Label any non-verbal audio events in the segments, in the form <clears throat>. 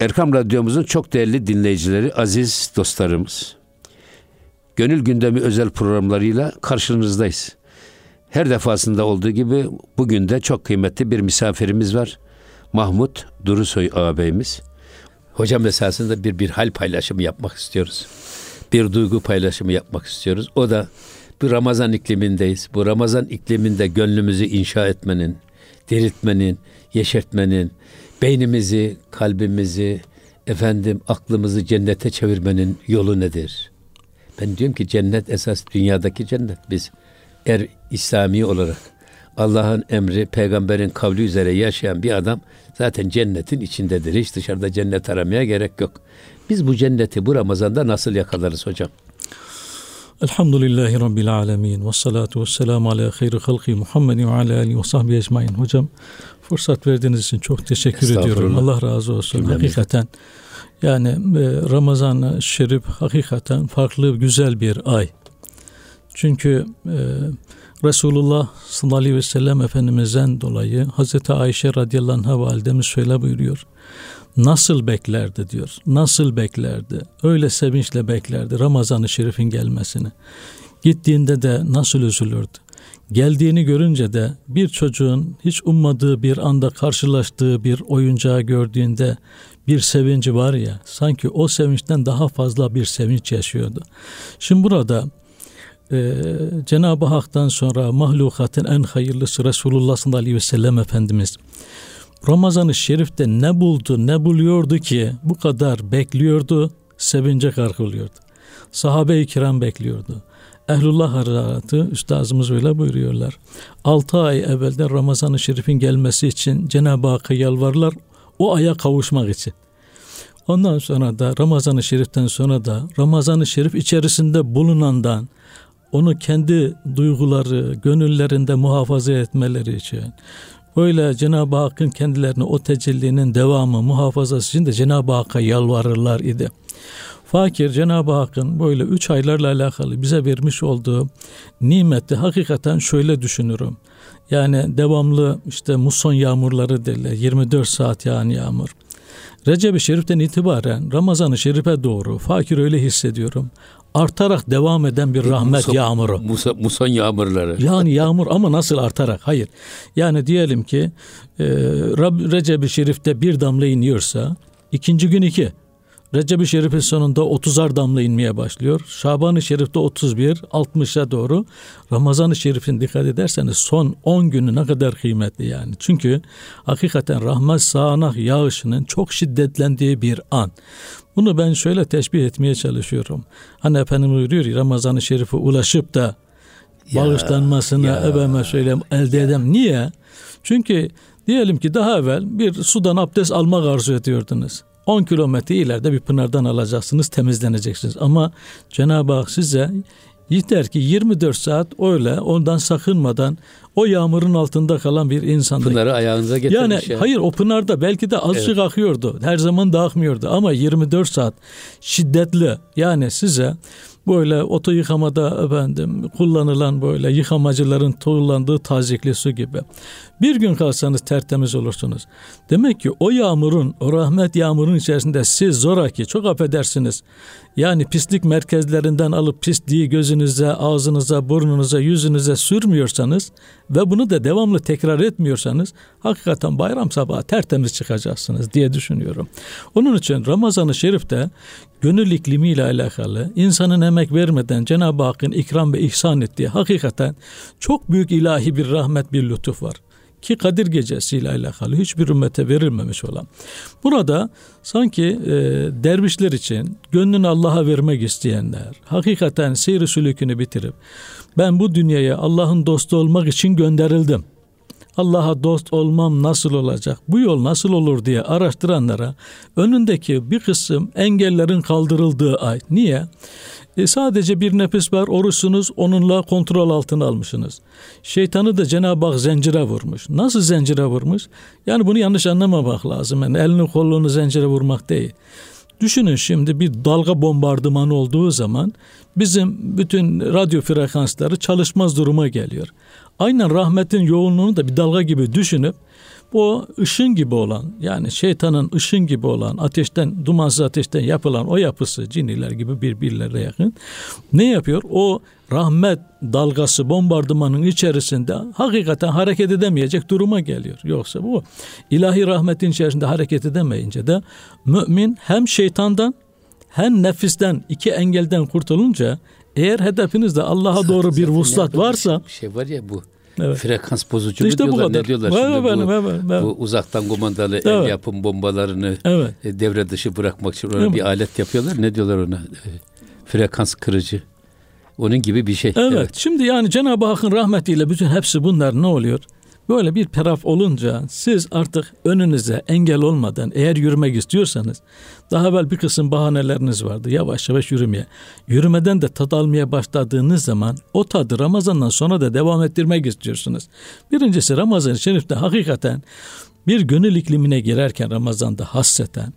Erkam Radyomuzun çok değerli dinleyicileri, aziz dostlarımız. Gönül gündemi özel programlarıyla karşınızdayız. Her defasında olduğu gibi bugün de çok kıymetli bir misafirimiz var. Mahmut Durusoy ağabeyimiz. Hocam esasında bir bir hal paylaşımı yapmak istiyoruz. Bir duygu paylaşımı yapmak istiyoruz. O da bir Ramazan iklimindeyiz. Bu Ramazan ikliminde gönlümüzü inşa etmenin, diriltmenin, yeşertmenin, beynimizi, kalbimizi, efendim aklımızı cennete çevirmenin yolu nedir? Ben diyorum ki cennet esas dünyadaki cennet. Biz er İslami olarak Allah'ın emri, peygamberin kavli üzere yaşayan bir adam zaten cennetin içindedir. Hiç dışarıda cennet aramaya gerek yok. Biz bu cenneti bu Ramazan'da nasıl yakalarız hocam? Elhamdülillahi Rabbil alemin. Ve salatu ve selamu ala hayri halki Muhammedin ve ala alihi ve sahbihi ecmain. Hocam fırsat verdiğiniz için çok teşekkür ediyorum. Allah razı olsun. Cümlemiz. Hakikaten yani e, Ramazan-ı Şerif hakikaten farklı güzel bir ay. Çünkü e, Resulullah sallallahu aleyhi ve sellem Efendimiz'den dolayı Hazreti Ayşe radıyallahu anh validemiz şöyle buyuruyor. Nasıl beklerdi diyor. Nasıl beklerdi. Öyle sevinçle beklerdi Ramazan-ı Şerif'in gelmesini. Gittiğinde de nasıl üzülürdü. Geldiğini görünce de bir çocuğun hiç ummadığı bir anda karşılaştığı bir oyuncağı gördüğünde bir sevinci var ya sanki o sevinçten daha fazla bir sevinç yaşıyordu. Şimdi burada e, Cenab-ı Hak'tan sonra mahlukatın en hayırlısı Resulullah sallallahu aleyhi ve sellem Efendimiz Ramazan-ı Şerif'te ne buldu ne buluyordu ki bu kadar bekliyordu sevince karkılıyordu. Sahabe-i kiram bekliyordu. Ehlullah Hazretleri üstazımız öyle buyuruyorlar. 6 ay evvelden Ramazan-ı Şerif'in gelmesi için Cenab-ı Hakk'a yalvarırlar o aya kavuşmak için. Ondan sonra da Ramazan-ı Şerif'ten sonra da Ramazan-ı Şerif içerisinde bulunandan onu kendi duyguları, gönüllerinde muhafaza etmeleri için Böyle Cenab-ı Hakk'ın kendilerine o tecellinin devamı, muhafazası için de Cenab-ı Hakk'a yalvarırlar idi. Fakir Cenab-ı Hakk'ın böyle üç aylarla alakalı bize vermiş olduğu nimeti hakikaten şöyle düşünürüm. Yani devamlı işte muson yağmurları derler. 24 saat yağan yağmur. Recep-i Şerif'ten itibaren Ramazan-ı Şerif'e doğru fakir öyle hissediyorum artarak devam eden bir rahmet Musa, yağmuru. Musa, muson yağmurları. Yani yağmur ama nasıl artarak? Hayır. Yani diyelim ki e, Recep-i Şerif'te bir damla iniyorsa ikinci gün iki. Recep-i Şerif'in sonunda 30'ar damla inmeye başlıyor. Şaban-ı Şerif'te 31, 60'a doğru. Ramazan-ı Şerif'in dikkat ederseniz son 10 günü ne kadar kıymetli yani. Çünkü hakikaten rahmet sağanak yağışının çok şiddetlendiği bir an. Bunu ben şöyle teşbih etmeye çalışıyorum. Hani Efendimiz buyuruyor ya Ramazan-ı Şerif'e ulaşıp da ya, bağışlanmasını ya. efendime söyleyeyim elde edem. Niye? Çünkü diyelim ki daha evvel bir sudan abdest almak arzu ediyordunuz. 10 kilometre ileride bir pınardan alacaksınız, temizleneceksiniz. Ama Cenab-ı Hak size yeter ki 24 saat öyle ondan sakınmadan o yağmurun altında kalan bir insanda. Pınarı ayağınıza getirmiş. Yani ya. hayır o pınarda belki de azıcık evet. akıyordu. Her zaman da akmıyordu ama 24 saat şiddetli yani size böyle oto yıkamada efendim kullanılan böyle yıkamacıların kullandığı tazikli su gibi. Bir gün kalsanız tertemiz olursunuz. Demek ki o yağmurun, o rahmet yağmurun içerisinde siz zoraki çok affedersiniz. Yani pislik merkezlerinden alıp pisliği gözünüze, ağzınıza, burnunuza, yüzünüze sürmüyorsanız ve bunu da devamlı tekrar etmiyorsanız hakikaten bayram sabahı tertemiz çıkacaksınız diye düşünüyorum. Onun için Ramazan-ı Şerif'te gönül iklimiyle alakalı insanın emek vermeden Cenab-ı Hakk'ın ikram ve ihsan ettiği hakikaten çok büyük ilahi bir rahmet bir lütuf var ki Kadir Gecesi ile alakalı hiçbir ümmete verilmemiş olan. Burada sanki e, dervişler için gönlünü Allah'a vermek isteyenler, hakikaten seyri sülükünü bitirip ben bu dünyaya Allah'ın dostu olmak için gönderildim. Allah'a dost olmam nasıl olacak, bu yol nasıl olur diye araştıranlara önündeki bir kısım engellerin kaldırıldığı ay. Niye? E sadece bir nefes var oruçsunuz onunla kontrol altına almışsınız. Şeytanı da Cenab-ı Hak zincire vurmuş. Nasıl zincire vurmuş? Yani bunu yanlış anlamamak lazım. Yani elini kolunu zincire vurmak değil. Düşünün şimdi bir dalga bombardımanı olduğu zaman bizim bütün radyo frekansları çalışmaz duruma geliyor. Aynen rahmetin yoğunluğunu da bir dalga gibi düşünüp Bu ışın gibi olan yani şeytanın ışın gibi olan ateşten dumansız ateşten yapılan o yapısı ciniler gibi birbirlerine yakın. Ne yapıyor? O rahmet dalgası bombardımanın içerisinde hakikaten hareket edemeyecek duruma geliyor. Yoksa bu ilahi rahmetin içerisinde hareket edemeyince de mümin hem şeytandan hem nefisten iki engelden kurtulunca eğer hedefinizde Allah'a doğru bir vuslat varsa bir şey var ya bu Evet. Frekans bozucu işte diyorlar. Bu kadar. Ne diyorlar evet, şimdi benim, bu, evet, evet. bu uzaktan kumandalı evet. el yapım bombalarını evet. E, devre dışı bırakmak için ona evet. bir alet yapıyorlar. Ne diyorlar ona? E, frekans kırıcı. Onun gibi bir şey. Evet. evet. Şimdi yani Cenab-ı Hakk'ın rahmetiyle bütün hepsi bunlar ne oluyor? Böyle bir taraf olunca siz artık önünüze engel olmadan eğer yürümek istiyorsanız daha evvel bir kısım bahaneleriniz vardı yavaş yavaş yürümeye. Yürümeden de tad almaya başladığınız zaman o tadı Ramazan'dan sonra da devam ettirmek istiyorsunuz. Birincisi Ramazan-ı Şerif'te hakikaten bir gönül iklimine girerken Ramazan'da hasseten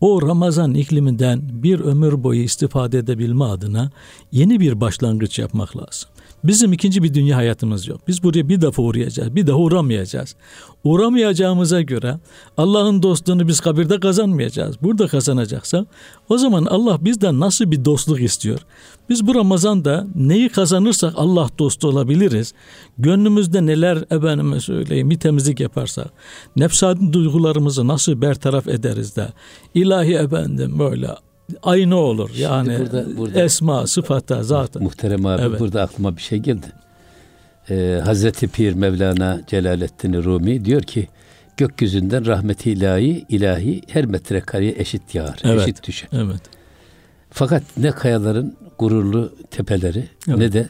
o Ramazan ikliminden bir ömür boyu istifade edebilme adına yeni bir başlangıç yapmak lazım. Bizim ikinci bir dünya hayatımız yok. Biz buraya bir defa uğrayacağız. Bir daha uğramayacağız. Uğramayacağımıza göre Allah'ın dostluğunu biz kabirde kazanmayacağız. Burada kazanacaksa o zaman Allah bizden nasıl bir dostluk istiyor? Biz bu Ramazan'da neyi kazanırsak Allah dostu olabiliriz. Gönlümüzde neler efendime söyleyeyim bir temizlik yaparsak, nefsani duygularımızı nasıl bertaraf ederiz de ilahi efendim böyle aynı olur. Şimdi yani burada, burada, esma, sıfata, zaten. Muhterem abi evet. burada aklıma bir şey geldi. Ee, Hazreti Pir Mevlana Celaleddin Rumi diyor ki gökyüzünden rahmeti ilahi, ilahi her metrekareye eşit yağar, evet. eşit düşer. Evet. Fakat ne kayaların gururlu tepeleri evet. ne de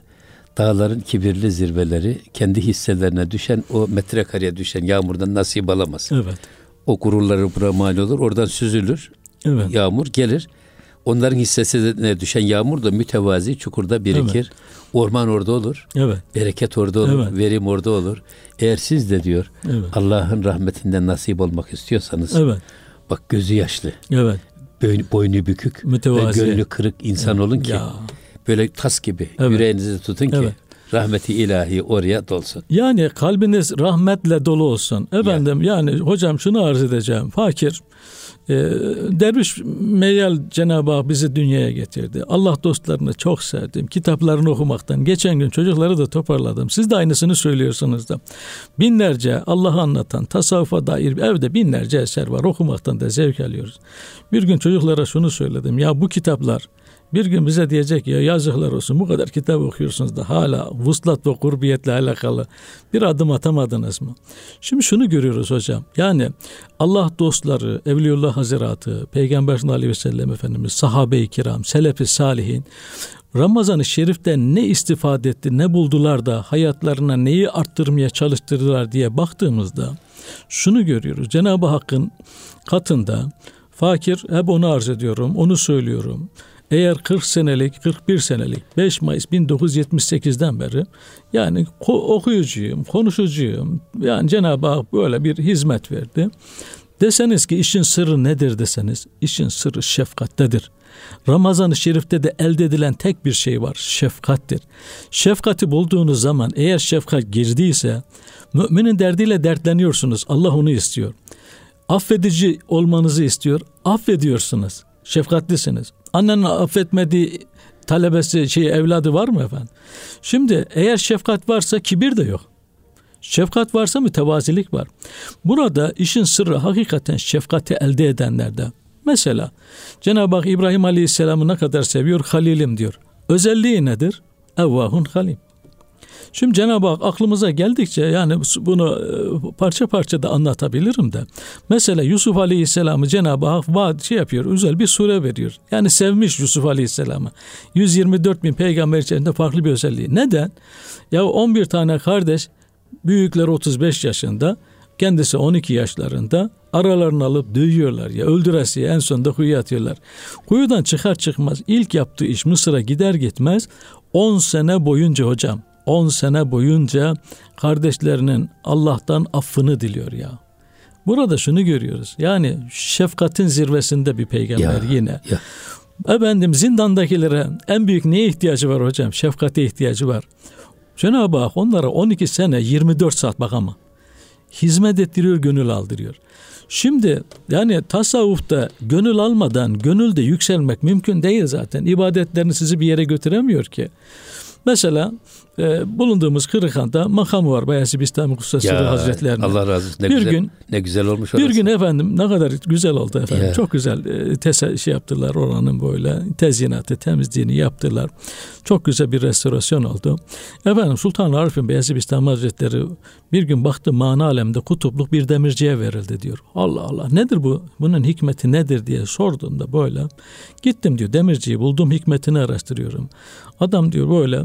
dağların kibirli zirveleri kendi hisselerine düşen o metrekareye düşen yağmurdan nasip alamaz. Evet. O gururları buna mal olur. Oradan süzülür. Evet. Yağmur gelir. Onların hissesine düşen yağmur da mütevazi çukurda birikir. Evet. Orman orada olur. Evet. Bereket orada olur. Evet. Verim orada olur. Eğer siz de diyor evet. Allah'ın rahmetinden nasip olmak istiyorsanız evet. bak gözü yaşlı. Evet. Boynu, boynu bükük Mütevazi. ve gönlü kırık insan evet. olun ki ya. böyle tas gibi evet. yüreğinizi tutun ki evet rahmeti ilahi oraya dolsun. Yani kalbiniz rahmetle dolu olsun. Efendim ya. yani hocam şunu arz edeceğim. Fakir e, derviş meyal Cenab-ı Hak bizi dünyaya getirdi. Allah dostlarını çok sevdim. Kitaplarını okumaktan. Geçen gün çocukları da toparladım. Siz de aynısını söylüyorsunuz da. Binlerce Allah'ı anlatan, tasavvufa dair evde binlerce eser var. Okumaktan da zevk alıyoruz. Bir gün çocuklara şunu söyledim. Ya bu kitaplar bir gün bize diyecek ya yazıklar olsun bu kadar kitap okuyorsunuz da hala vuslat ve kurbiyetle alakalı bir adım atamadınız mı? Şimdi şunu görüyoruz hocam. Yani Allah dostları, Evliullah Hazretleri, Peygamber sallallahu aleyhi ve Efendimiz, sahabe-i kiram, selefi salihin Ramazan-ı Şerif'te ne istifade etti, ne buldular da hayatlarına neyi arttırmaya çalıştırdılar diye baktığımızda şunu görüyoruz. Cenab-ı Hakk'ın katında fakir hep onu arz ediyorum, onu söylüyorum. Eğer 40 senelik, 41 senelik 5 Mayıs 1978'den beri yani okuyucuyum, konuşucuyum. Yani Cenab-ı Hak böyle bir hizmet verdi. Deseniz ki işin sırrı nedir deseniz, işin sırrı şefkattedir. Ramazan-ı Şerif'te de elde edilen tek bir şey var, şefkattir. Şefkati bulduğunuz zaman eğer şefkat girdiyse, müminin derdiyle dertleniyorsunuz, Allah onu istiyor. Affedici olmanızı istiyor, affediyorsunuz, şefkatlisiniz. Annenin affetmediği talebesi, şey evladı var mı efendim? Şimdi eğer şefkat varsa kibir de yok. Şefkat varsa mütevazilik var. Burada işin sırrı hakikaten şefkati elde edenlerde. Mesela Cenab-ı Hak İbrahim Aleyhisselam'ı ne kadar seviyor? Halilim diyor. Özelliği nedir? Evvahun halim. Şimdi Cenab-ı Hak aklımıza geldikçe yani bunu e, parça parça da anlatabilirim de. Mesela Yusuf Aleyhisselam'ı Cenab-ı Hak vaat şey yapıyor, özel bir sure veriyor. Yani sevmiş Yusuf Aleyhisselam'ı. 124 bin peygamber içerisinde farklı bir özelliği. Neden? Ya 11 tane kardeş, büyükler 35 yaşında, kendisi 12 yaşlarında aralarını alıp dövüyorlar ya öldüresiye en sonunda kuyuya atıyorlar. Kuyudan çıkar çıkmaz ilk yaptığı iş Mısır'a gider gitmez 10 sene boyunca hocam 10 sene boyunca kardeşlerinin Allah'tan affını diliyor ya. Burada şunu görüyoruz. Yani şefkatin zirvesinde bir peygamber ya, yine. Ya. Efendim zindandakilere en büyük neye ihtiyacı var hocam? Şefkate ihtiyacı var. Cenab-ı Hak onlara 12 sene 24 saat bak ama hizmet ettiriyor, gönül aldırıyor. Şimdi yani tasavvufta gönül almadan gönülde yükselmek mümkün değil zaten. İbadetlerini sizi bir yere götüremiyor ki. Mesela e, bulunduğumuz Kırıkhan'da makamı var Bayezid Bistami Kutsası Hazretlerinin. Allah razı olsun. Ne bir güzel, gün ne güzel olmuş orası. Bir gün efendim ne kadar güzel oldu efendim. Ya. Çok güzel e, tese, şey yaptılar oranın böyle tezyinatı, temizliğini yaptılar. Çok güzel bir restorasyon oldu. Efendim Sultan Arif'in Beyazıt Bistami Hazretleri bir gün baktı mana alemde kutupluk bir demirciye verildi diyor. Allah Allah nedir bu? Bunun hikmeti nedir diye sorduğunda böyle. Gittim diyor demirciyi buldum hikmetini araştırıyorum. Adam diyor böyle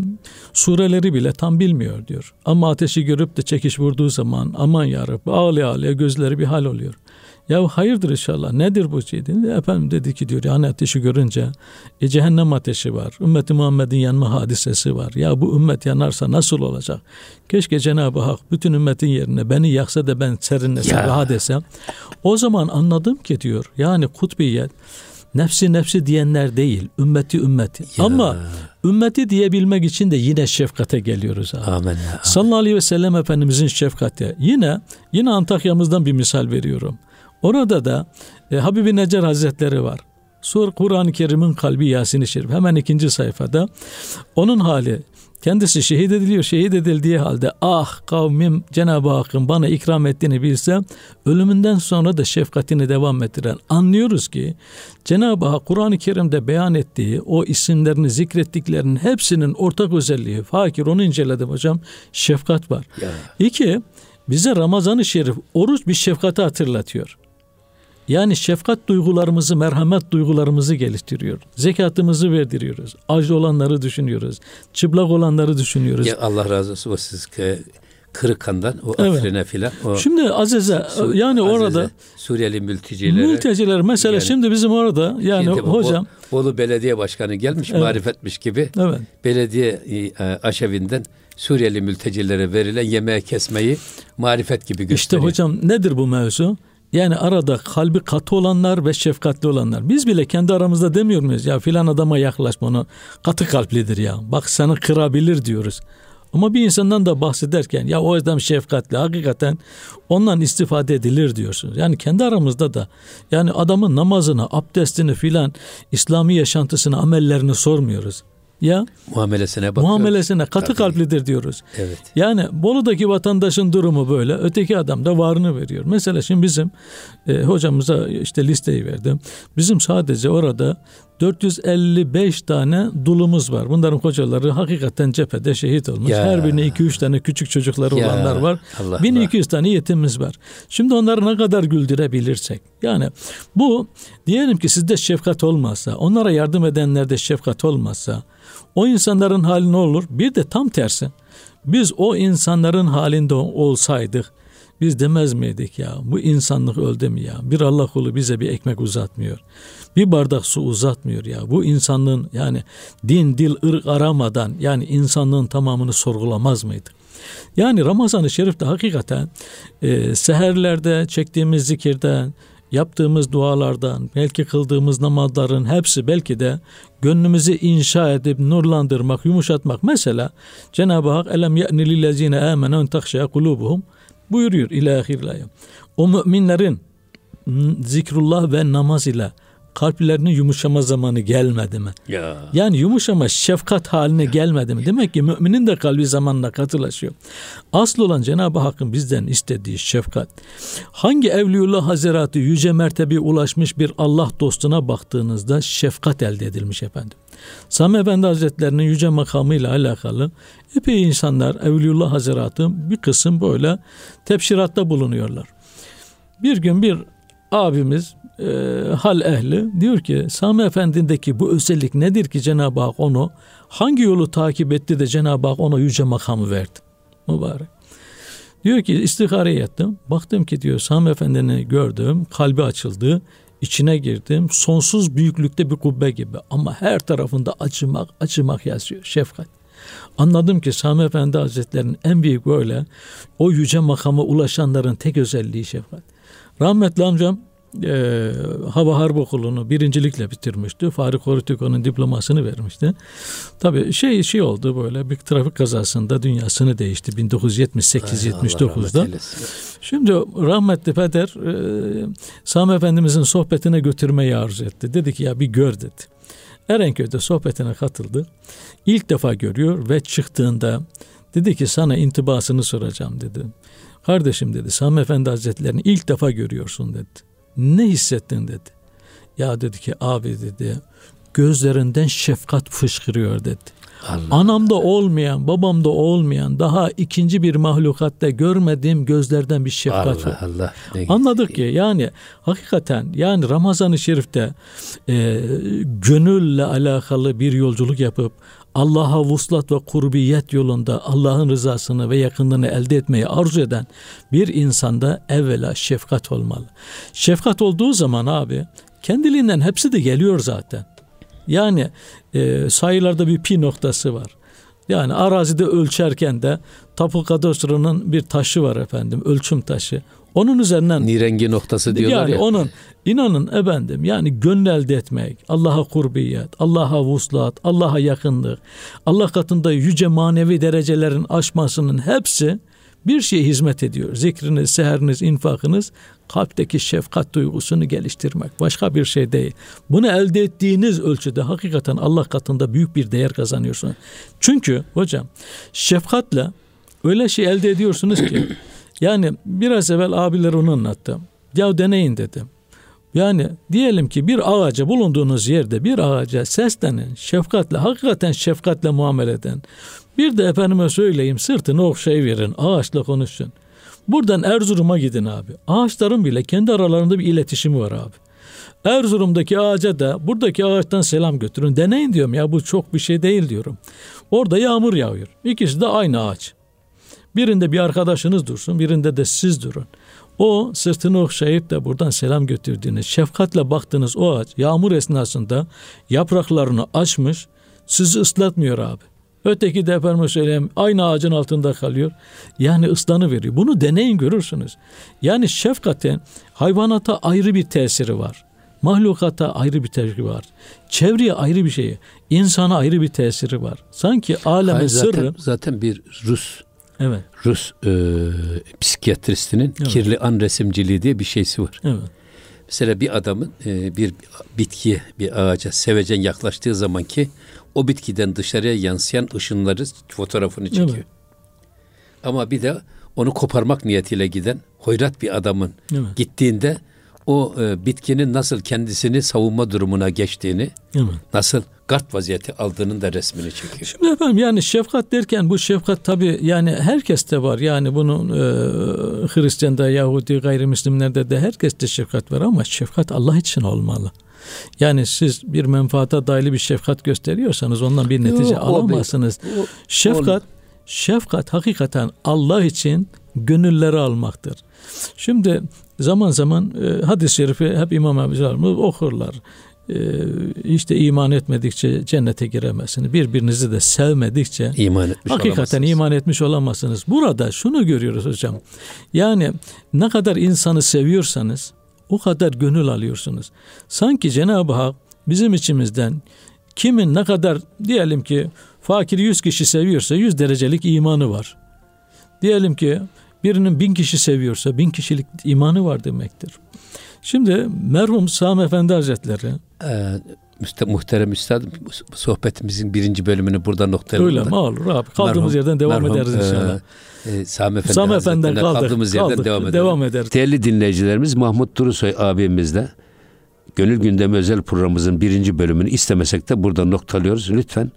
sureleri bile tam bilmiyor diyor. Ama ateşi görüp de çekiş vurduğu zaman aman yarabbi ağlaya ağlaya gözleri bir hal oluyor. Ya hayırdır inşallah nedir bu şey dedi. Efendim dedi ki diyor yani ateşi görünce e, cehennem ateşi var. Ümmeti Muhammed'in yanma hadisesi var. Ya bu ümmet yanarsa nasıl olacak? Keşke Cenab-ı Hak bütün ümmetin yerine beni yaksa da ben serinlesem rahat desem. O zaman anladım ki diyor yani kutbiyet nefsi nefsi diyenler değil, ümmeti ümmeti. Ya. Ama ümmeti diyebilmek için de yine şefkate geliyoruz abi. Amin. Sallallahu aleyhi ve sellem Efendimizin şefkati. Yine yine Antakya'mızdan bir misal veriyorum. Orada da e, Habibi Necer Hazretleri var. Sur Kur'an-ı Kerim'in kalbi Yasin-i Şerif. Hemen ikinci sayfada. Onun hali kendisi şehit ediliyor. Şehit edildiği halde ah kavmim Cenab-ı Hakk'ın bana ikram ettiğini bilsem ölümünden sonra da şefkatini devam ettiren anlıyoruz ki Cenab-ı Hak Kur'an-ı Kerim'de beyan ettiği o isimlerini zikrettiklerinin hepsinin ortak özelliği fakir onu inceledim hocam şefkat var. Ya. İki bize Ramazan-ı Şerif oruç bir şefkati hatırlatıyor. Yani şefkat duygularımızı, merhamet duygularımızı geliştiriyor. Zekatımızı verdiriyoruz. Acı olanları düşünüyoruz. Çıplak olanları düşünüyoruz. Ya Allah razı olsun o siz Kırıkhan'dan o evet. Afrin'e filan. Şimdi Azize Su, yani Azize, orada Suriyeli mülteciler. Mülteciler mesela yani, şimdi bizim orada yani hocam. Bolu Belediye Başkanı gelmiş evet. marifetmiş gibi. Evet. Belediye e, aşevinden Suriyeli mültecilere verilen yemeği kesmeyi marifet gibi gösteriyor. İşte hocam nedir bu mevzu? Yani arada kalbi katı olanlar ve şefkatli olanlar. Biz bile kendi aramızda demiyor muyuz? Ya filan adama yaklaşma onu katı kalplidir ya. Bak seni kırabilir diyoruz. Ama bir insandan da bahsederken ya o adam şefkatli hakikaten ondan istifade edilir diyorsunuz. Yani kendi aramızda da yani adamın namazını, abdestini filan İslami yaşantısını, amellerini sormuyoruz ya muamelesine bakıyoruz. Muamelesine katı Tabii. kalplidir diyoruz. Evet. Yani Bolu'daki vatandaşın durumu böyle. Öteki adam da varını veriyor. Mesela şimdi bizim e, hocamıza işte listeyi verdim. Bizim sadece orada 455 tane dulumuz var. Bunların kocaları hakikaten cephede şehit olmuş. Ya. Her birine 2-3 tane küçük çocukları ya. olanlar var. Allah 1200 Allah. tane yetimimiz var. Şimdi onları ne kadar güldürebilirsek. Yani bu diyelim ki sizde şefkat olmazsa, onlara yardım edenlerde şefkat olmazsa o insanların hali ne olur? Bir de tam tersi. Biz o insanların halinde olsaydık biz demez miydik ya bu insanlık öldü mü ya? Bir Allah kulu bize bir ekmek uzatmıyor. Bir bardak su uzatmıyor ya. Bu insanlığın yani din, dil, ırk aramadan yani insanlığın tamamını sorgulamaz mıydık? Yani Ramazan-ı Şerif'te hakikaten e, seherlerde çektiğimiz zikirden, yaptığımız dualardan, belki kıldığımız namazların hepsi belki de gönlümüzü inşa edip nurlandırmak, yumuşatmak. Mesela Cenab-ı Hak elem ye'ni lillezine amenu en takşaya kulubuhum buyuruyor ilahir O müminlerin zikrullah ve namaz ile kalplerinin yumuşama zamanı gelmedi mi? Ya. Yani yumuşama şefkat haline gelmedi mi? Demek ki müminin de kalbi zamanla katılaşıyor. Asıl olan Cenab-ı Hakk'ın bizden istediği şefkat. Hangi Evliullah Hazretleri yüce mertebeye ulaşmış bir Allah dostuna baktığınızda şefkat elde edilmiş efendim. Sami Efendi Hazretlerinin yüce makamıyla alakalı epey insanlar Evliullah Hazretleri bir kısım böyle tepşiratta bulunuyorlar. Bir gün bir abimiz e, hal ehli diyor ki Sami Efendi'ndeki bu özellik nedir ki Cenab-ı Hak onu hangi yolu takip etti de Cenab-ı Hak ona yüce makamı verdi? Mübarek. Diyor ki istihare ettim. Baktım ki diyor Sami Efendi'ni gördüm. Kalbi açıldı. İçine girdim. Sonsuz büyüklükte bir kubbe gibi. Ama her tarafında acımak, acımak yazıyor. Şefkat. Anladım ki Sami Efendi Hazretleri'nin en büyük böyle o yüce makama ulaşanların tek özelliği şefkat. Rahmetli amcam e, Hava Harp Okulu'nu birincilikle bitirmişti. Fahri Korutiko'nun diplomasını vermişti. Tabii şey şey oldu böyle bir trafik kazasında dünyasını değişti 1978-79'da. Şimdi rahmetli peder e, Sami Efendimizin sohbetine götürmeyi arzu etti. Dedi ki ya bir gör dedi. Erenköy'de sohbetine katıldı. İlk defa görüyor ve çıktığında dedi ki sana intibasını soracağım dedi. Kardeşim dedi Sami Efendi Hazretleri'ni ilk defa görüyorsun dedi. Ne hissettin dedi. Ya dedi ki abi dedi gözlerinden şefkat fışkırıyor dedi. Allah. Anamda olmayan, babamda olmayan daha ikinci bir mahlukatta görmediğim gözlerden bir şefkat Allah, var. Allah. Anladık ki yani hakikaten yani Ramazan-ı Şerif'te e, gönülle alakalı bir yolculuk yapıp Allah'a vuslat ve kurbiyet yolunda Allah'ın rızasını ve yakınlığını elde etmeyi arzu eden bir insanda evvela şefkat olmalı. Şefkat olduğu zaman abi kendiliğinden hepsi de geliyor zaten. Yani e, sayılarda bir pi noktası var. Yani arazide ölçerken de tapu kadastronun bir taşı var efendim, ölçüm taşı. Onun üzerinden nirengi noktası diyorlar yani ya. onun inanın efendim yani gönül elde etmek, Allah'a kurbiyet, Allah'a vuslat, Allah'a yakınlık, Allah katında yüce manevi derecelerin aşmasının hepsi bir şeye hizmet ediyor. Zikriniz, seheriniz, infakınız kalpteki şefkat duygusunu geliştirmek. Başka bir şey değil. Bunu elde ettiğiniz ölçüde hakikaten Allah katında büyük bir değer kazanıyorsunuz. Çünkü hocam şefkatle öyle şey elde ediyorsunuz ki yani biraz evvel abiler onu anlattı. Ya deneyin dedim. Yani diyelim ki bir ağaca bulunduğunuz yerde bir ağaca seslenin, şefkatle, hakikaten şefkatle muamele eden. Bir de efendime söyleyeyim sırtını okşayıverin, ağaçla konuşun. Buradan Erzurum'a gidin abi. Ağaçların bile kendi aralarında bir iletişimi var abi. Erzurum'daki ağaca da buradaki ağaçtan selam götürün. Deneyin diyorum ya bu çok bir şey değil diyorum. Orada yağmur yağıyor. İkisi de aynı ağaç. Birinde bir arkadaşınız dursun, birinde de siz durun. O sırtını okşayıp da buradan selam götürdüğünüz, şefkatle baktığınız o ağaç yağmur esnasında yapraklarını açmış, sizi ıslatmıyor abi. Öteki de efendim söyleyeyim aynı ağacın altında kalıyor. Yani ıslanı veriyor. Bunu deneyin görürsünüz. Yani şefkaten hayvanata ayrı bir tesiri var. Mahlukata ayrı bir tesiri var. Çevreye ayrı bir şey. insana ayrı bir tesiri var. Sanki alemin Hayır, zaten, sırrı. Zaten bir Rus Evet. Rus e, psikiyatristinin evet. kirli an resimciliği diye bir şeysi var. Evet. Mesela bir adamın e, bir bitkiye, bir ağaca sevecen yaklaştığı zaman ki o bitkiden dışarıya yansıyan ışınları fotoğrafını çekiyor. Evet. Ama bir de onu koparmak niyetiyle giden hoyrat bir adamın evet. gittiğinde o e, bitkinin nasıl kendisini savunma durumuna geçtiğini, evet. nasıl gart vaziyeti aldığının da resmini çekiyor. Şimdi efendim yani şefkat derken bu şefkat tabi yani herkeste var. Yani bunun e, Hristiyan'da, Yahudi, gayrimüslimlerde de herkeste şefkat var ama şefkat Allah için olmalı. Yani siz bir menfaata dayalı bir şefkat gösteriyorsanız ondan bir netice Yok, alamazsınız. O, o, şefkat, şefkat hakikaten Allah için gönülleri almaktır. Şimdi zaman zaman e, hadis-i şerifi hep İmam Ebu okurlar. E, işte iman etmedikçe cennete giremezsiniz. Birbirinizi de sevmedikçe iman etmiş hakikaten iman etmiş olamazsınız. Burada şunu görüyoruz hocam. Yani ne kadar insanı seviyorsanız o kadar gönül alıyorsunuz. Sanki Cenab-ı Hak bizim içimizden kimin ne kadar diyelim ki fakir 100 kişi seviyorsa 100 derecelik imanı var. Diyelim ki birinin bin kişi seviyorsa bin kişilik imanı var demektir. Şimdi merhum Sami Efendi Hazretleri ee, muhterem üstadım sohbetimizin birinci bölümünü burada noktalayalım. Öyle mi olur abi. Kaldığımız merhum, yerden devam merhum, ederiz inşallah. E, e, Sami Efendi Sami Efendi'den kaldık, kaldığımız yerden kaldık, devam edelim. Devam ederiz. Değerli dinleyicilerimiz Mahmut Durusoy abimizle Gönül Gündemi özel programımızın birinci bölümünü istemesek de burada noktalıyoruz. Lütfen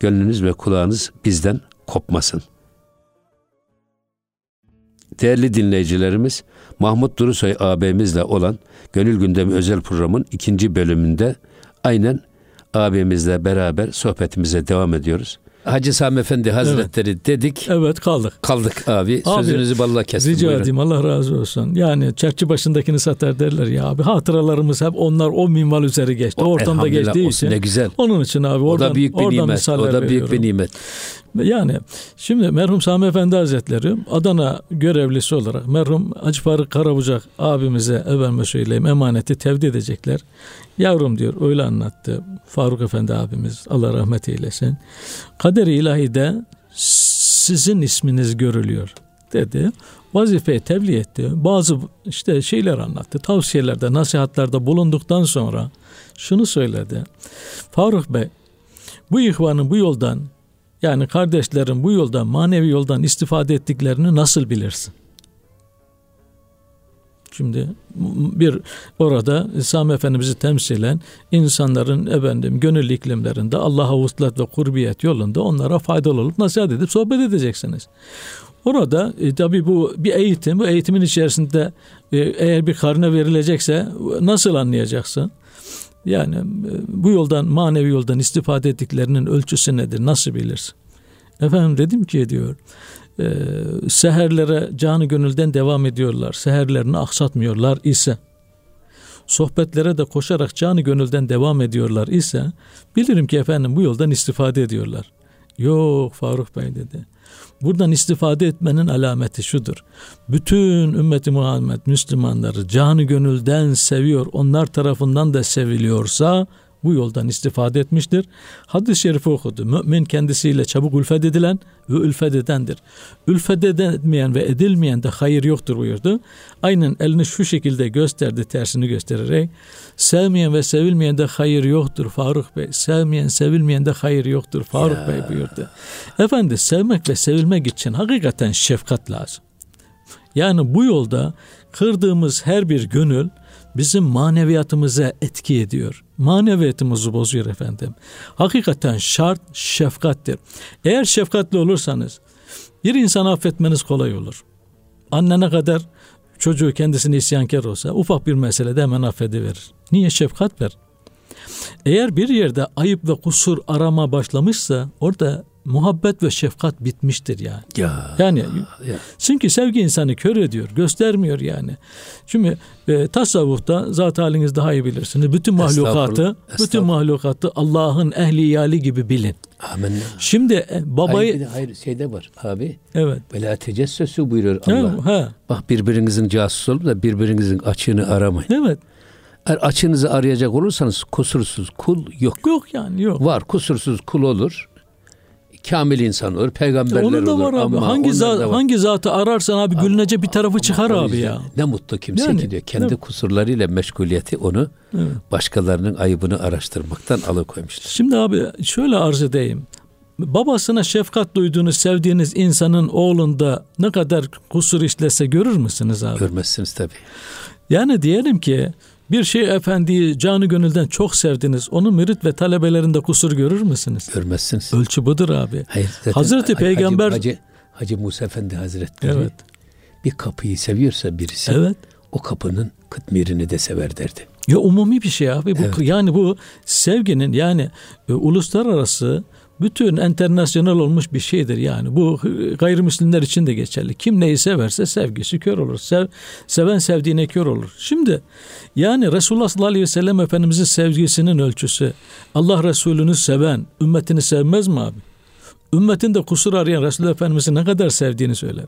gönlünüz ve kulağınız bizden kopmasın. Değerli dinleyicilerimiz, Mahmut Durusoy abimizle olan Gönül Gündemi özel programın ikinci bölümünde aynen abimizle beraber sohbetimize devam ediyoruz. Hacı Sami Efendi Hazretleri evet. dedik. Evet kaldık. Kaldık abi. abi Sözünüzü balla kestim. Rica buyurun. edeyim Allah razı olsun. Yani çerçi başındakini satar derler ya abi. Hatıralarımız hep onlar o minval üzeri geçti. O, ortamda geçtiği için. Ne güzel. Onun için abi oradan, o da büyük bir nimet. O da büyük bir nimet. Yani şimdi merhum Sami Efendi Hazretleri Adana görevlisi olarak merhum Hacı Faruk Karabucak abimize efendime söyleyeyim emaneti tevdi edecekler. Yavrum diyor öyle anlattı Faruk Efendi abimiz Allah rahmet eylesin. Kader-i ilahide sizin isminiz görülüyor dedi. Vazifeyi tebliğ etti. Bazı işte şeyler anlattı. Tavsiyelerde, nasihatlerde bulunduktan sonra şunu söyledi. Faruk Bey bu ihvanın bu yoldan yani kardeşlerin bu yoldan manevi yoldan istifade ettiklerini nasıl bilirsin? Şimdi bir orada Sami Efendimiz'i temsilen insanların efendim gönül iklimlerinde Allah'a vuslat ve kurbiyet yolunda onlara faydalı olup nasihat edip sohbet edeceksiniz. Orada e, tabi bu bir eğitim, bu eğitimin içerisinde e, eğer bir karne verilecekse nasıl anlayacaksın? Yani e, bu yoldan manevi yoldan istifade ettiklerinin ölçüsü nedir? Nasıl bilirsin? Efendim dedim ki diyor e, seherlere canı gönülden devam ediyorlar. Seherlerini aksatmıyorlar ise sohbetlere de koşarak canı gönülden devam ediyorlar ise bilirim ki efendim bu yoldan istifade ediyorlar. Yok Faruk Bey dedi. Buradan istifade etmenin alameti şudur. Bütün ümmeti Muhammed Müslümanları canı gönülden seviyor, onlar tarafından da seviliyorsa bu yoldan istifade etmiştir. Hadis-i şerifi okudu. Mümin kendisiyle çabuk ülfet edilen ve ülfet edendir. Ülfet edilmeyen ve edilmeyen de hayır yoktur buyurdu. Aynen elini şu şekilde gösterdi tersini göstererek. Sevmeyen ve sevilmeyen de hayır yoktur Faruk Bey. Sevmeyen sevilmeyen de hayır yoktur Faruk ya. Bey buyurdu. Efendi sevmek ve sevilmek için hakikaten şefkat lazım. Yani bu yolda kırdığımız her bir gönül bizim maneviyatımıza etki ediyor. Maneviyatımızı bozuyor efendim. Hakikaten şart şefkattir. Eğer şefkatli olursanız bir insanı affetmeniz kolay olur. Annene kadar çocuğu kendisine isyankar olsa ufak bir meselede hemen affediverir. Niye şefkat ver? Eğer bir yerde ayıp ve kusur arama başlamışsa orada muhabbet ve şefkat bitmiştir yani. Ya. Yani ya. çünkü sevgi insanı kör ediyor, göstermiyor yani. Çünkü e, tasavvufta zat haliniz daha iyi bilirsiniz. Bütün mahlukatı, bütün mahlukatı Allah'ın ehli gibi bilin. Amin. Şimdi e, babayı hayır, hayır şeyde var abi. Evet. Vela tecessüsü buyuruyor Allah. Ha, ha. Bak birbirinizin casus olup da birbirinizin açığını aramayın. Evet. Eğer açığınızı arayacak olursanız kusursuz kul yok. Yok yani yok. Var kusursuz kul olur kamil insan olur, peygamberler olur. Onun da var abi. Ama hangi zat, hangi zatı ararsan abi gülünece bir tarafı çıkar abi ya. Ne mutlu kimse yani, ki diyor. Kendi kusurlarıyla meşguliyeti onu evet. başkalarının ayıbını araştırmaktan alıkoymuştur. Şimdi abi şöyle arz edeyim. Babasına şefkat duyduğunuz, sevdiğiniz insanın oğlunda ne kadar kusur işlese görür müsünüz abi? Görmezsiniz tabii. Yani diyelim ki bir şey efendiyi canı gönülden çok sevdiniz. Onun mürit ve talebelerinde kusur görür müsünüz? Görmezsiniz. Ölçü budur abi. Hayır, Hazreti Hacı, Peygamber Hacı, Hacı Musa Efendi Hazretleri evet. bir kapıyı seviyorsa birisi evet. o kapının kıtmirini de sever derdi. Ya umumi bir şey abi. Bu, evet. Yani bu sevginin yani e, uluslararası bütün internasyonel olmuş bir şeydir yani. Bu gayrimüslimler için de geçerli. Kim neyi severse sevgisi kör olur. Sev, seven sevdiğine kör olur. Şimdi yani Resulullah sallallahu aleyhi ve sellem Efendimizin sevgisinin ölçüsü Allah Resulü'nü seven ümmetini sevmez mi abi? Ümmetinde kusur arayan Resulullah Efendimiz'i ne kadar sevdiğini söyler.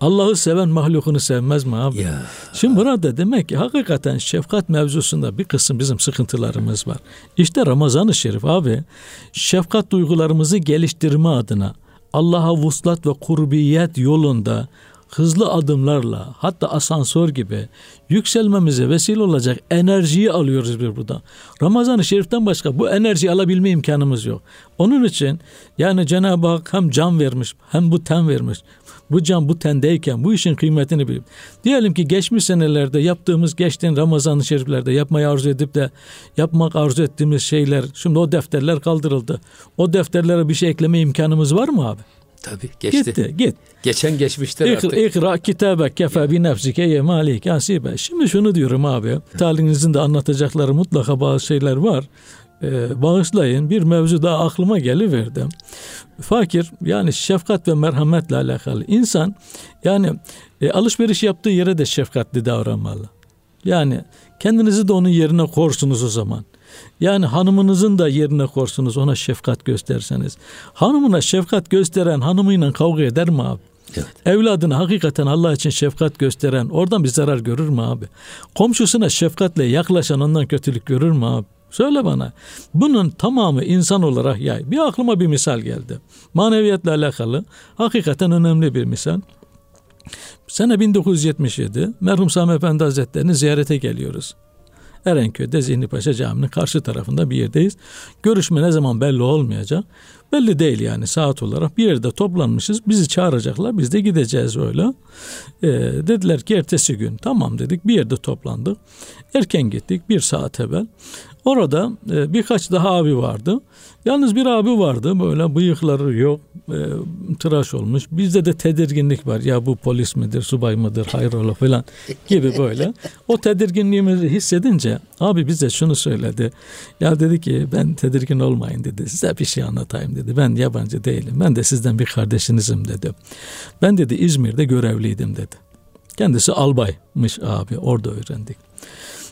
Allah'ı seven mahlukunu sevmez mi abi? Ya. Şimdi burada demek ki hakikaten şefkat mevzusunda bir kısım bizim sıkıntılarımız var. İşte Ramazan-ı Şerif abi şefkat duygularımızı geliştirme adına Allah'a vuslat ve kurbiyet yolunda hızlı adımlarla hatta asansör gibi yükselmemize vesile olacak enerjiyi alıyoruz bir burada. Ramazan-ı Şerif'ten başka bu enerjiyi alabilme imkanımız yok. Onun için yani Cenab-ı Hak hem can vermiş hem bu ten vermiş. Bu can bu tendeyken bu işin kıymetini bilip diyelim ki geçmiş senelerde yaptığımız geçtiğin Ramazan-ı Şeriflerde yapmayı arzu edip de yapmak arzu ettiğimiz şeyler şimdi o defterler kaldırıldı. O defterlere bir şey ekleme imkanımız var mı abi? Tabii geçti. Gitti, git. Geçen geçmiştir İk, artık. İkra kitabek kefe bi nefsike ye malik asibe. Şimdi şunu diyorum abi. Talinizin de anlatacakları mutlaka bazı şeyler var. Ee, bağışlayın bir mevzu daha aklıma geliverdi. Fakir yani şefkat ve merhametle alakalı. insan yani e, alışveriş yaptığı yere de şefkatli davranmalı. Yani kendinizi de onun yerine korsunuz o zaman. Yani hanımınızın da yerine korsunuz ona şefkat gösterseniz. Hanımına şefkat gösteren hanımıyla kavga eder mi abi? Evet. Evladına hakikaten Allah için şefkat gösteren oradan bir zarar görür mü abi? Komşusuna şefkatle yaklaşan ondan kötülük görür mü abi? Söyle bana. Bunun tamamı insan olarak yay. Bir aklıma bir misal geldi. Maneviyatla alakalı hakikaten önemli bir misal. Sene 1977 merhum Sami Efendi Hazretleri'ni ziyarete geliyoruz. Erenköy'de Zihni Paşa Camii'nin karşı tarafında bir yerdeyiz. Görüşme ne zaman belli olmayacak. Belli değil yani saat olarak. Bir yerde toplanmışız. Bizi çağıracaklar. Biz de gideceğiz öyle. Ee, dediler ki ertesi gün. Tamam dedik. Bir yerde toplandık. Erken gittik. Bir saat evvel. Orada e, birkaç daha abi vardı. Yalnız bir abi vardı böyle bıyıkları yok, e, tıraş olmuş. Bizde de tedirginlik var. Ya bu polis midir, subay mıdır, hayrola falan gibi böyle. O tedirginliğimizi hissedince abi bize şunu söyledi. Ya dedi ki ben tedirgin olmayın dedi. Size bir şey anlatayım dedi. Ben yabancı değilim. Ben de sizden bir kardeşinizim dedi. Ben dedi İzmir'de görevliydim dedi. Kendisi albaymış abi orada öğrendik.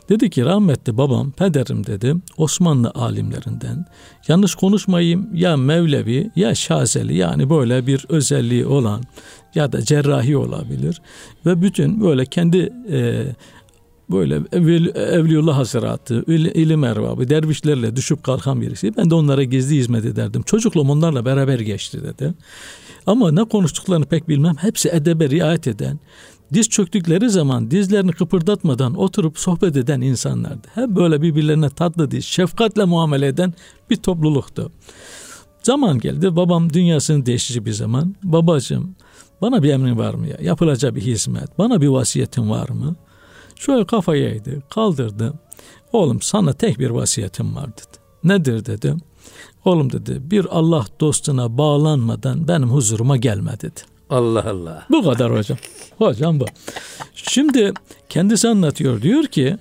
Dedi ki rahmetli babam, pederim dedi Osmanlı alimlerinden. Yanlış konuşmayayım ya Mevlevi ya Şazeli yani böyle bir özelliği olan ya da cerrahi olabilir. Ve bütün böyle kendi e, böyle evli, Evliullah Hazretleri, ilim erbabı, dervişlerle düşüp kalkan birisi. Ben de onlara gizli hizmet ederdim. Çocukluğum onlarla beraber geçti dedi. Ama ne konuştuklarını pek bilmem. Hepsi edebe riayet eden, diz çöktükleri zaman dizlerini kıpırdatmadan oturup sohbet eden insanlardı. Hep böyle birbirlerine tatlı diz, şefkatle muamele eden bir topluluktu. Zaman geldi babam dünyasını değişici bir zaman. Babacığım bana bir emrin var mı ya? Yapılacak bir hizmet. Bana bir vasiyetin var mı? Şöyle kafayı eğdi, kaldırdı. Oğlum sana tek bir vasiyetim var dedi. Nedir dedi. Oğlum dedi bir Allah dostuna bağlanmadan benim huzuruma gelme dedi. Allah Allah. Bu kadar hocam. Hocam bu. Şimdi kendisi anlatıyor. Diyor ki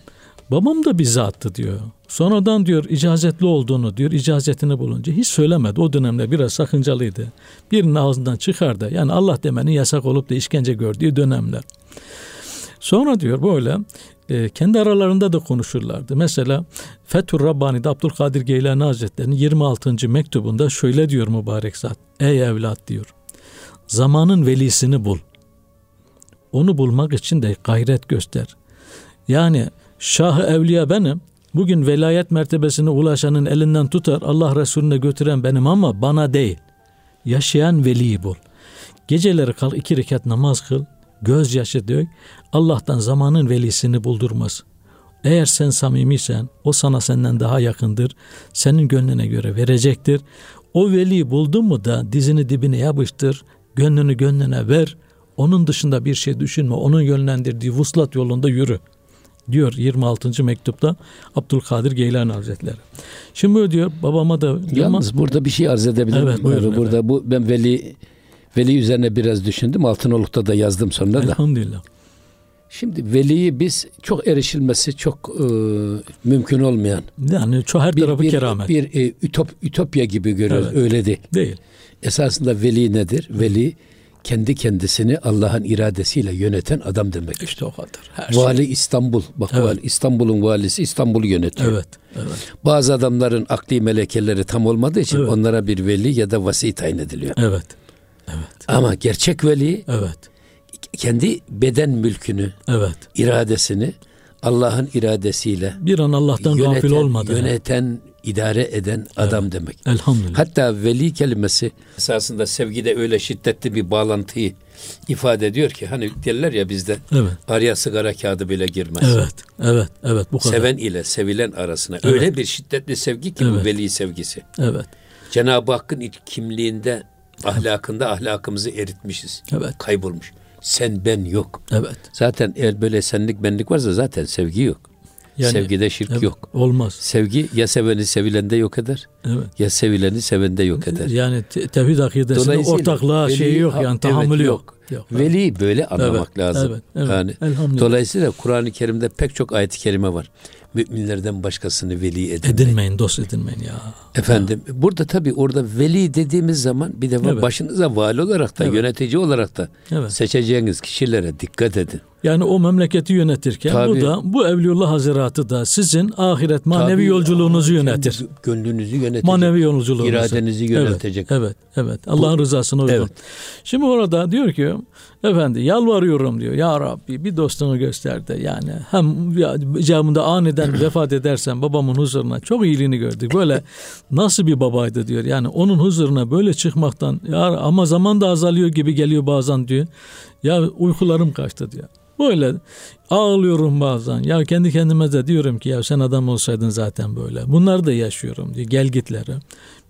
babam da bir zattı diyor. Sonradan diyor icazetli olduğunu diyor icazetini bulunca hiç söylemedi. O dönemde biraz sakıncalıydı. Birinin ağzından çıkardı. Yani Allah demenin yasak olup da işkence gördüğü dönemler. Sonra diyor böyle e, kendi aralarında da konuşurlardı. Mesela Fethur Rabbani'de Abdülkadir Geylani Hazretleri'nin 26. mektubunda şöyle diyor mübarek zat. Ey evlat diyor zamanın velisini bul. Onu bulmak için de gayret göster. Yani şah evliya benim. Bugün velayet mertebesine ulaşanın elinden tutar Allah Resulüne götüren benim ama bana değil. Yaşayan veliyi bul. Geceleri kal iki rekat namaz kıl. Gözyaşı dök. Allah'tan zamanın velisini buldurmaz. Eğer sen samimiysen o sana senden daha yakındır. Senin gönlüne göre verecektir. O veli buldun mu da dizini dibine yapıştır. Gönlünü gönlüne ver. Onun dışında bir şey düşünme. Onun yönlendirdiği vuslat yolunda yürü. Diyor 26. mektupta Abdülkadir Geylani Hazretleri. Şimdi böyle diyor babama da Yalnız burada bir şey arz edebilir evet? Buyurun, burada evet. bu ben veli veli üzerine biraz düşündüm. Altınoluk'ta da yazdım sonra da. Elhamdülillah. Şimdi veliyi biz çok erişilmesi çok e, mümkün olmayan. Yani çok her tarafı bir, keramet. Bir e, ütop, ütopya gibi görüyoruz. Evet. Öyle değil. Değil. Esasında veli nedir? Veli kendi kendisini Allah'ın iradesiyle yöneten adam demek. İşte o kadar. Her Vali şey. İstanbul. Bak evet. vali, İstanbul'un valisi İstanbul'u yönetiyor. Evet. Evet. Bazı adamların akli melekeleri tam olmadığı için evet. onlara bir veli ya da vasi tayin ediliyor. Evet. Evet. Ama gerçek veli evet. kendi beden mülkünü, evet. iradesini Allah'ın iradesiyle bir an Allah'tan yöneten, gafil olmadı. Yöneten, idare eden adam evet. demek. Elhamdülillah. Hatta veli kelimesi esasında sevgide öyle şiddetli bir bağlantıyı ifade ediyor ki hani derler ya bizde evet. araya sigara kağıdı bile girmez. Evet. Evet. Evet bu kadar. Seven ile sevilen arasına evet. öyle bir şiddetli sevgi ki evet. bu veli sevgisi. Evet. Cenab-ı Hakk'ın kimliğinde, ahlakında ahlakımızı eritmişiz. Evet. Kaybolmuş. Sen ben yok. Evet. Zaten eğer böyle senlik benlik varsa zaten sevgi yok. Yani, Sevgide şirk evet, yok. Olmaz. Sevgi ya seveni sevilende yok eder. Evet. Ya sevileni sevende yok eder. Yani te- tevhid akidesinde ortaklığa veli, şeyi yok yani tahammülü evet, yok. yok. Veli böyle anlamak evet, lazım. Evet, evet. Yani dolayısıyla Kur'an-ı Kerim'de pek çok ayet-i kerime var. Müminlerden başkasını veli edinmeyin. Edinmeyin, dost edinmeyin ya. Efendim ya. burada tabii orada veli dediğimiz zaman bir defa evet. başınıza vali olarak da evet. yönetici olarak da evet. seçeceğiniz kişilere dikkat edin. Yani o memleketi yönetirken Tabii. bu da bu Evliullah Haziratı da sizin ahiret manevi Tabii, yolculuğunuzu yönetir. Gönlünüzü yönetecek. Manevi yolculuğunuzu. İradenizi yönetecek. Evet, evet. evet. Allah'ın rızasına uygun. Evet. Şimdi orada diyor ki efendi yalvarıyorum diyor. Ya Rabbi bir dostunu göster de yani hem icabında aniden <clears throat> vefat edersen babamın huzuruna çok iyiliğini gördük. Böyle <laughs> nasıl bir babaydı diyor. Yani onun huzuruna böyle çıkmaktan ya ama zaman da azalıyor gibi geliyor bazen diyor. Ya uykularım kaçtı diyor. Böyle ağlıyorum bazen. Ya kendi kendime de diyorum ki ya sen adam olsaydın zaten böyle. Bunları da yaşıyorum diyor gel gitleri.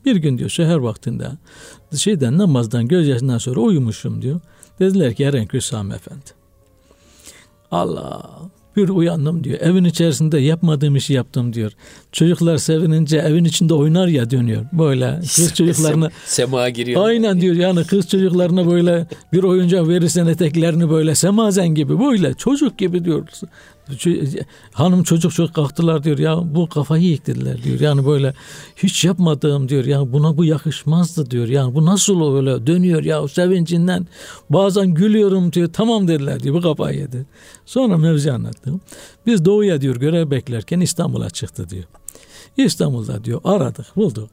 Bir gün diyor seher vaktinde şeyden namazdan gözyaşından sonra uyumuşum diyor. Dediler ki Eren Hüsam Efendi. Allah bir uyandım diyor. Evin içerisinde yapmadığım işi yaptım diyor. Çocuklar sevinince evin içinde oynar ya dönüyor. Böyle kız <laughs> çocuklarına sema giriyor. Aynen diyor. Yani kız çocuklarına böyle bir oyuncak verirsen eteklerini böyle semazen gibi böyle çocuk gibi diyor hanım çocuk çok kalktılar diyor ya bu kafayı yıktılar diyor. Yani böyle hiç yapmadığım diyor ya buna bu yakışmazdı diyor. Yani bu nasıl öyle dönüyor ya sevincinden bazen gülüyorum diyor. Tamam dediler diyor bu kafayı yedi. Sonra mevzi anlattım. Biz doğuya diyor görev beklerken İstanbul'a çıktı diyor. İstanbul'da diyor aradık bulduk.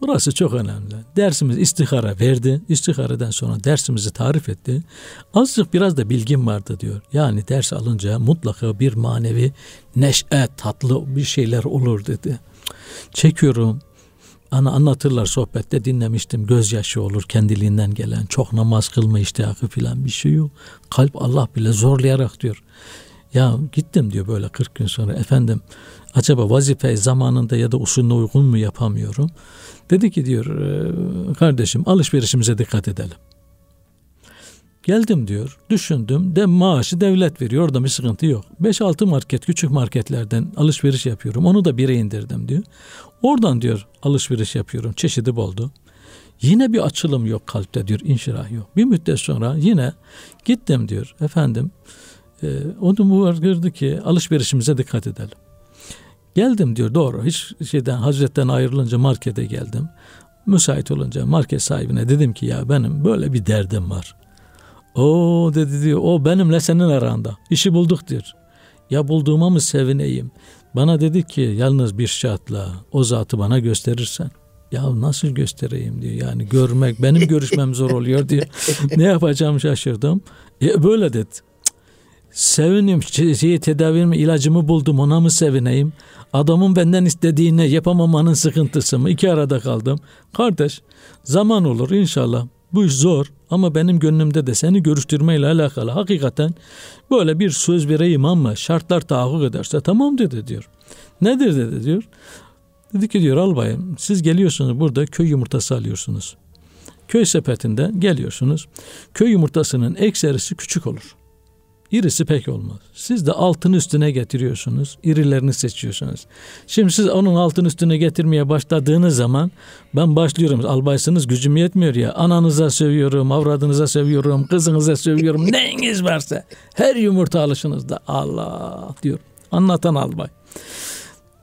Burası çok önemli. Dersimiz istihara verdi. İstihareden sonra dersimizi tarif etti. Azıcık biraz da bilgim vardı diyor. Yani ders alınca mutlaka bir manevi neşe, tatlı bir şeyler olur dedi. Çekiyorum. Ana anlatırlar sohbette dinlemiştim. Gözyaşı olur kendiliğinden gelen. Çok namaz kılma iştihakı filan bir şey yok. Kalp Allah bile zorlayarak diyor. Ya gittim diyor böyle 40 gün sonra efendim acaba vazife zamanında ya da usulüne uygun mu yapamıyorum? Dedi ki diyor ee, kardeşim alışverişimize dikkat edelim. Geldim diyor düşündüm de maaşı devlet veriyor orada bir sıkıntı yok. 5-6 market küçük marketlerden alışveriş yapıyorum onu da bire indirdim diyor. Oradan diyor alışveriş yapıyorum çeşidi boldu. Yine bir açılım yok kalpte diyor inşirah yok. Bir müddet sonra yine gittim diyor efendim e, onu bu var ki alışverişimize dikkat edelim. Geldim diyor doğru. Hiç şeyden Hazretten ayrılınca markete geldim. Müsait olunca market sahibine dedim ki ya benim böyle bir derdim var. O dedi diyor o benimle senin aranda. İşi bulduk diyor. Ya bulduğuma mı sevineyim? Bana dedi ki yalnız bir şartla o zatı bana gösterirsen. Ya nasıl göstereyim diyor. Yani görmek benim görüşmem zor oluyor diyor. ne yapacağım şaşırdım. E böyle dedi. Sevinim şeyi tedavimi ilacımı buldum ona mı sevineyim? Adamın benden istediğini yapamamanın sıkıntısı mı? İki arada kaldım. Kardeş zaman olur inşallah. Bu iş zor ama benim gönlümde de seni görüştürmeyle alakalı hakikaten böyle bir söz vereyim ama şartlar tahakkuk ederse tamam dedi diyor. Nedir dedi diyor. Dedi ki diyor albayım siz geliyorsunuz burada köy yumurtası alıyorsunuz. Köy sepetinde geliyorsunuz. Köy yumurtasının ekserisi küçük olur. İrisi pek olmaz. Siz de altın üstüne getiriyorsunuz. İrilerini seçiyorsunuz. Şimdi siz onun altın üstüne getirmeye başladığınız zaman ben başlıyorum. Albaysınız gücüm yetmiyor ya. Ananıza sövüyorum, avradınıza sövüyorum, kızınıza sövüyorum. <laughs> Neyiniz varsa her yumurta alışınızda Allah diyor. Anlatan albay.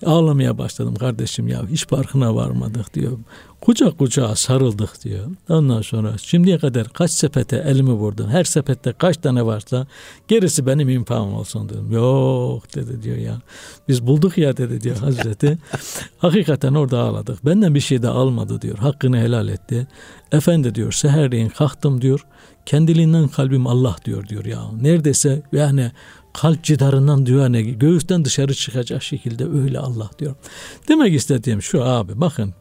Ağlamaya başladım kardeşim ya hiç farkına varmadık diyor. Kucak kucağa sarıldık diyor. Ondan sonra şimdiye kadar kaç sepete elimi vurdum. Her sepette kaç tane varsa gerisi benim infam olsun dedim. Yok dedi diyor ya. Biz bulduk ya dedi diyor Hazreti. <laughs> Hakikaten orada ağladık. Benden bir şey de almadı diyor. Hakkını helal etti. Efendi diyor seherleyin kalktım diyor. Kendiliğinden kalbim Allah diyor diyor ya. Neredeyse yani kalp cidarından diyor hani göğüsten dışarı çıkacak şekilde öyle Allah diyor. Demek istediğim şu abi bakın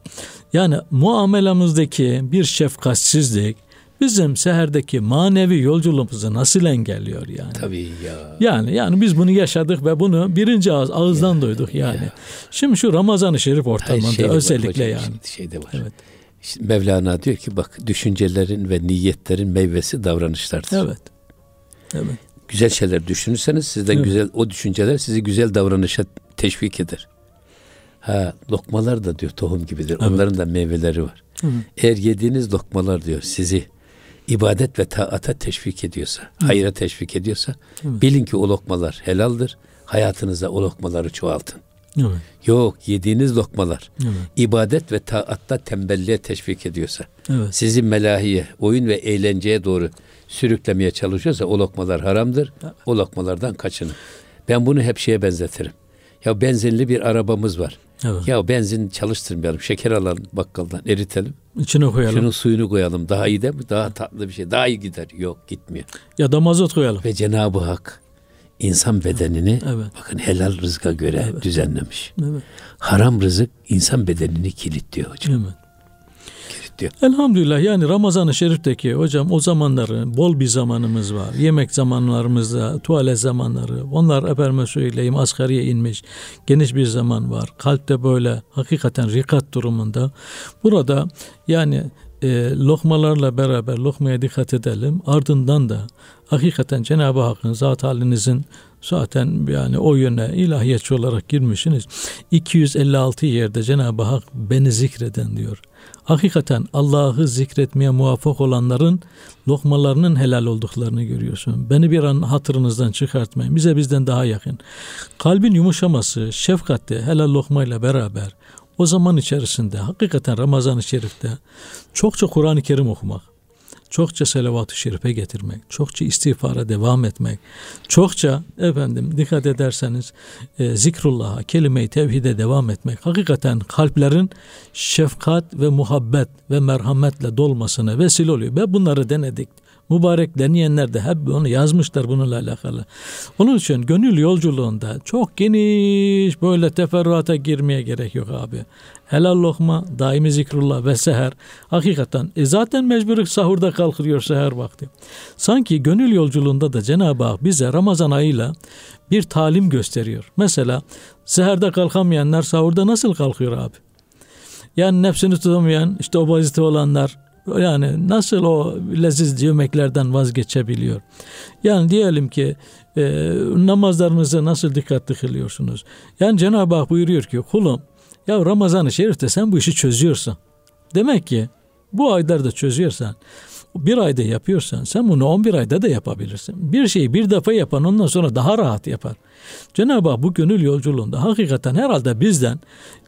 yani muamelamızdaki bir şefkatsizlik bizim seherdeki manevi yolculuğumuzu nasıl engelliyor yani? Tabii ya. Yani yani biz bunu yaşadık ve bunu birinci ağız ağızdan ya, duyduk yani. Ya. Şimdi şu Ramazan-ı Şerif ortamında şey özellikle var, hocam, yani. Şey de var. Evet. Mevlana diyor ki bak düşüncelerin ve niyetlerin meyvesi davranışlardır. Evet. Evet güzel şeyler düşünürseniz sizden evet. güzel o düşünceler sizi güzel davranışa teşvik eder. Ha lokmalar da diyor tohum gibidir. Evet. Onların da meyveleri var. Hı. Eğer yediğiniz lokmalar diyor sizi ibadet ve taata teşvik ediyorsa, Hı. hayra teşvik ediyorsa evet. bilin ki o lokmalar helaldir. Hayatınıza o lokmaları çoğaltın. Evet. Yok yediğiniz lokmalar evet. ibadet ve taatta tembelliğe teşvik ediyorsa, evet. sizi melahiye, oyun ve eğlenceye doğru sürüklemeye çalışıyorsa o lokmalar haramdır. O lokmalardan kaçının. Ben bunu hep şeye benzetirim. Ya benzinli bir arabamız var. Evet. Ya benzin çalıştırmayalım. Şeker alalım bakkaldan eritelim. İçine koyalım. Şunun suyunu koyalım. Daha iyi değil mi? Daha tatlı bir şey. Daha iyi gider. Yok gitmiyor. Ya da mazot koyalım. Ve Cenab-ı Hak insan bedenini evet. bakın helal rızka göre evet. düzenlemiş. Evet. Haram rızık insan bedenini kilitliyor hocam. Evet diyor. Elhamdülillah yani Ramazan-ı Şerif'teki hocam o zamanları bol bir zamanımız var. Yemek zamanlarımızda, tuvalet zamanları. Onlar efendime söyleyeyim asgariye inmiş. Geniş bir zaman var. Kalpte böyle hakikaten rikat durumunda. Burada yani e, lokmalarla beraber lokmaya dikkat edelim. Ardından da hakikaten Cenab-ı Hakk'ın zat halinizin zaten yani o yöne ilahiyetçi olarak girmişsiniz. 256 yerde Cenab-ı Hak beni zikreden diyor. Hakikaten Allah'ı zikretmeye muvaffak olanların lokmalarının helal olduklarını görüyorsun. Beni bir an hatırınızdan çıkartmayın. Bize bizden daha yakın. Kalbin yumuşaması, şefkatte helal lokmayla beraber o zaman içerisinde hakikaten Ramazan-ı Şerif'te çokça Kur'an-ı Kerim okumak, çokça selavat-ı şerife getirmek, çokça istiğfara devam etmek, çokça efendim dikkat ederseniz e, zikrullah'a, kelime-i tevhide devam etmek hakikaten kalplerin şefkat ve muhabbet ve merhametle dolmasına vesile oluyor. Ve bunları denedik mübarek deneyenler de hep onu yazmışlar bununla alakalı. Onun için gönül yolculuğunda çok geniş böyle teferruata girmeye gerek yok abi. Helal lokma, daimi zikrullah ve seher. Hakikaten e zaten mecbur sahurda kalkıyor seher vakti. Sanki gönül yolculuğunda da Cenab-ı Hak bize Ramazan ayıyla bir talim gösteriyor. Mesela seherde kalkamayanlar sahurda nasıl kalkıyor abi? Yani nefsini tutamayan, işte obezite olanlar, yani nasıl o leziz yemeklerden vazgeçebiliyor? Yani diyelim ki e, namazlarınızı nasıl dikkatli kılıyorsunuz? Yani Cenab-ı Hak buyuruyor ki kulum ya Ramazan-ı Şerif'te sen bu işi çözüyorsun. Demek ki bu aylarda çözüyorsan bir ayda yapıyorsan sen bunu 11 ayda da yapabilirsin. Bir şeyi bir defa yapan ondan sonra daha rahat yapar. Cenab-ı Hak bu gönül yolculuğunda hakikaten herhalde bizden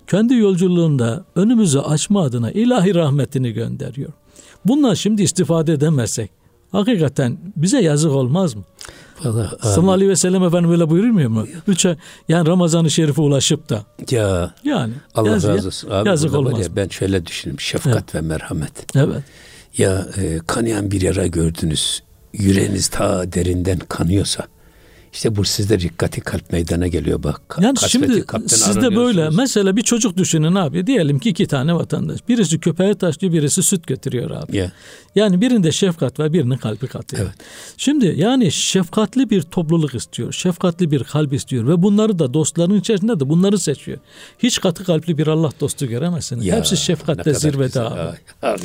kendi yolculuğunda önümüzü açma adına ilahi rahmetini gönderiyor. Bundan şimdi istifade edemezsek hakikaten bize yazık olmaz mı? Vallahi, Sallallahu aleyhi ve sellem Efendim böyle buyurmuyor mu? Üç yani Ramazan-ı Şerif'e ulaşıp da. Ya. Yani. Allah yazık, razı olsun. Abi yazık olmaz. Ya, ben şöyle düşünüyorum. Şefkat evet. ve merhamet. Evet. Ya e, kanayan bir yara gördünüz. Yüreğiniz ta derinden kanıyorsa işte bu sizde rikkati kalp meydana geliyor bak. Yani şimdi sizde böyle mesela bir çocuk düşünün abi. Diyelim ki iki tane vatandaş. Birisi köpeğe taşlıyor birisi süt götürüyor abi. Yeah. Yani birinde şefkat var birinin kalbi katıyor. Evet. Şimdi yani şefkatli bir topluluk istiyor. Şefkatli bir kalp istiyor. Ve bunları da dostların içerisinde de bunları seçiyor. Hiç katı kalpli bir Allah dostu göremezsiniz. Ya, Hepsi şefkatte zirvede abi. abi.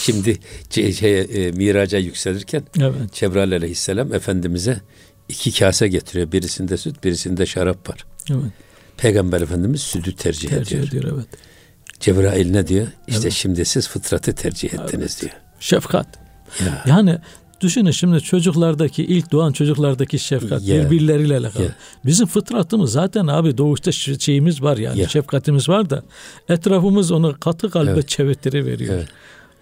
Şimdi şey, şey, e, miraca yükselirken evet. Cebrail aleyhisselam Efendimiz'e iki kase getiriyor. Birisinde süt, birisinde şarap var. Evet. Peygamber Efendimiz sütü tercih, tercih ediyor. ediyor evet. Cebrail ne diyor? İşte evet. şimdi siz fıtratı tercih ettiniz evet. diyor. Şefkat. Ya. Yani düşünün şimdi çocuklardaki ilk doğan çocuklardaki şefkat yeah. birbirleriyle alakalı. Yeah. Bizim fıtratımız zaten abi doğuşta şeyimiz var yani yeah. şefkatimiz var da etrafımız onu katı kalbe evet. çevirtiri veriyor. Evet.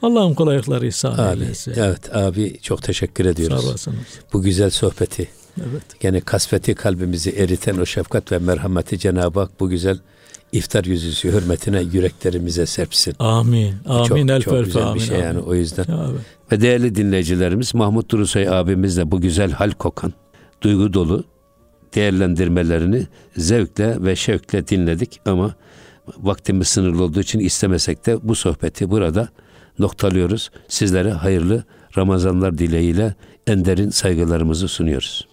Allah'ın kolaylıkları ihsan eylesin. Evet abi çok teşekkür ediyoruz. Sağ olasınız. Bu güzel sohbeti Evet. Gene kasveti kalbimizi eriten o şefkat ve merhameti Cenab-ı Hak bu güzel iftar yüzüsü hürmetine yüreklerimize serpsin. Amin. Amin. Çok, çok güzel amin, bir şey amin. yani o yüzden. Ve değerli dinleyicilerimiz Mahmut Durusay abimizle bu güzel hal kokan, duygu dolu değerlendirmelerini zevkle ve şevkle dinledik ama vaktimiz sınırlı olduğu için istemesek de bu sohbeti burada noktalıyoruz. Sizlere hayırlı Ramazanlar dileğiyle en derin saygılarımızı sunuyoruz.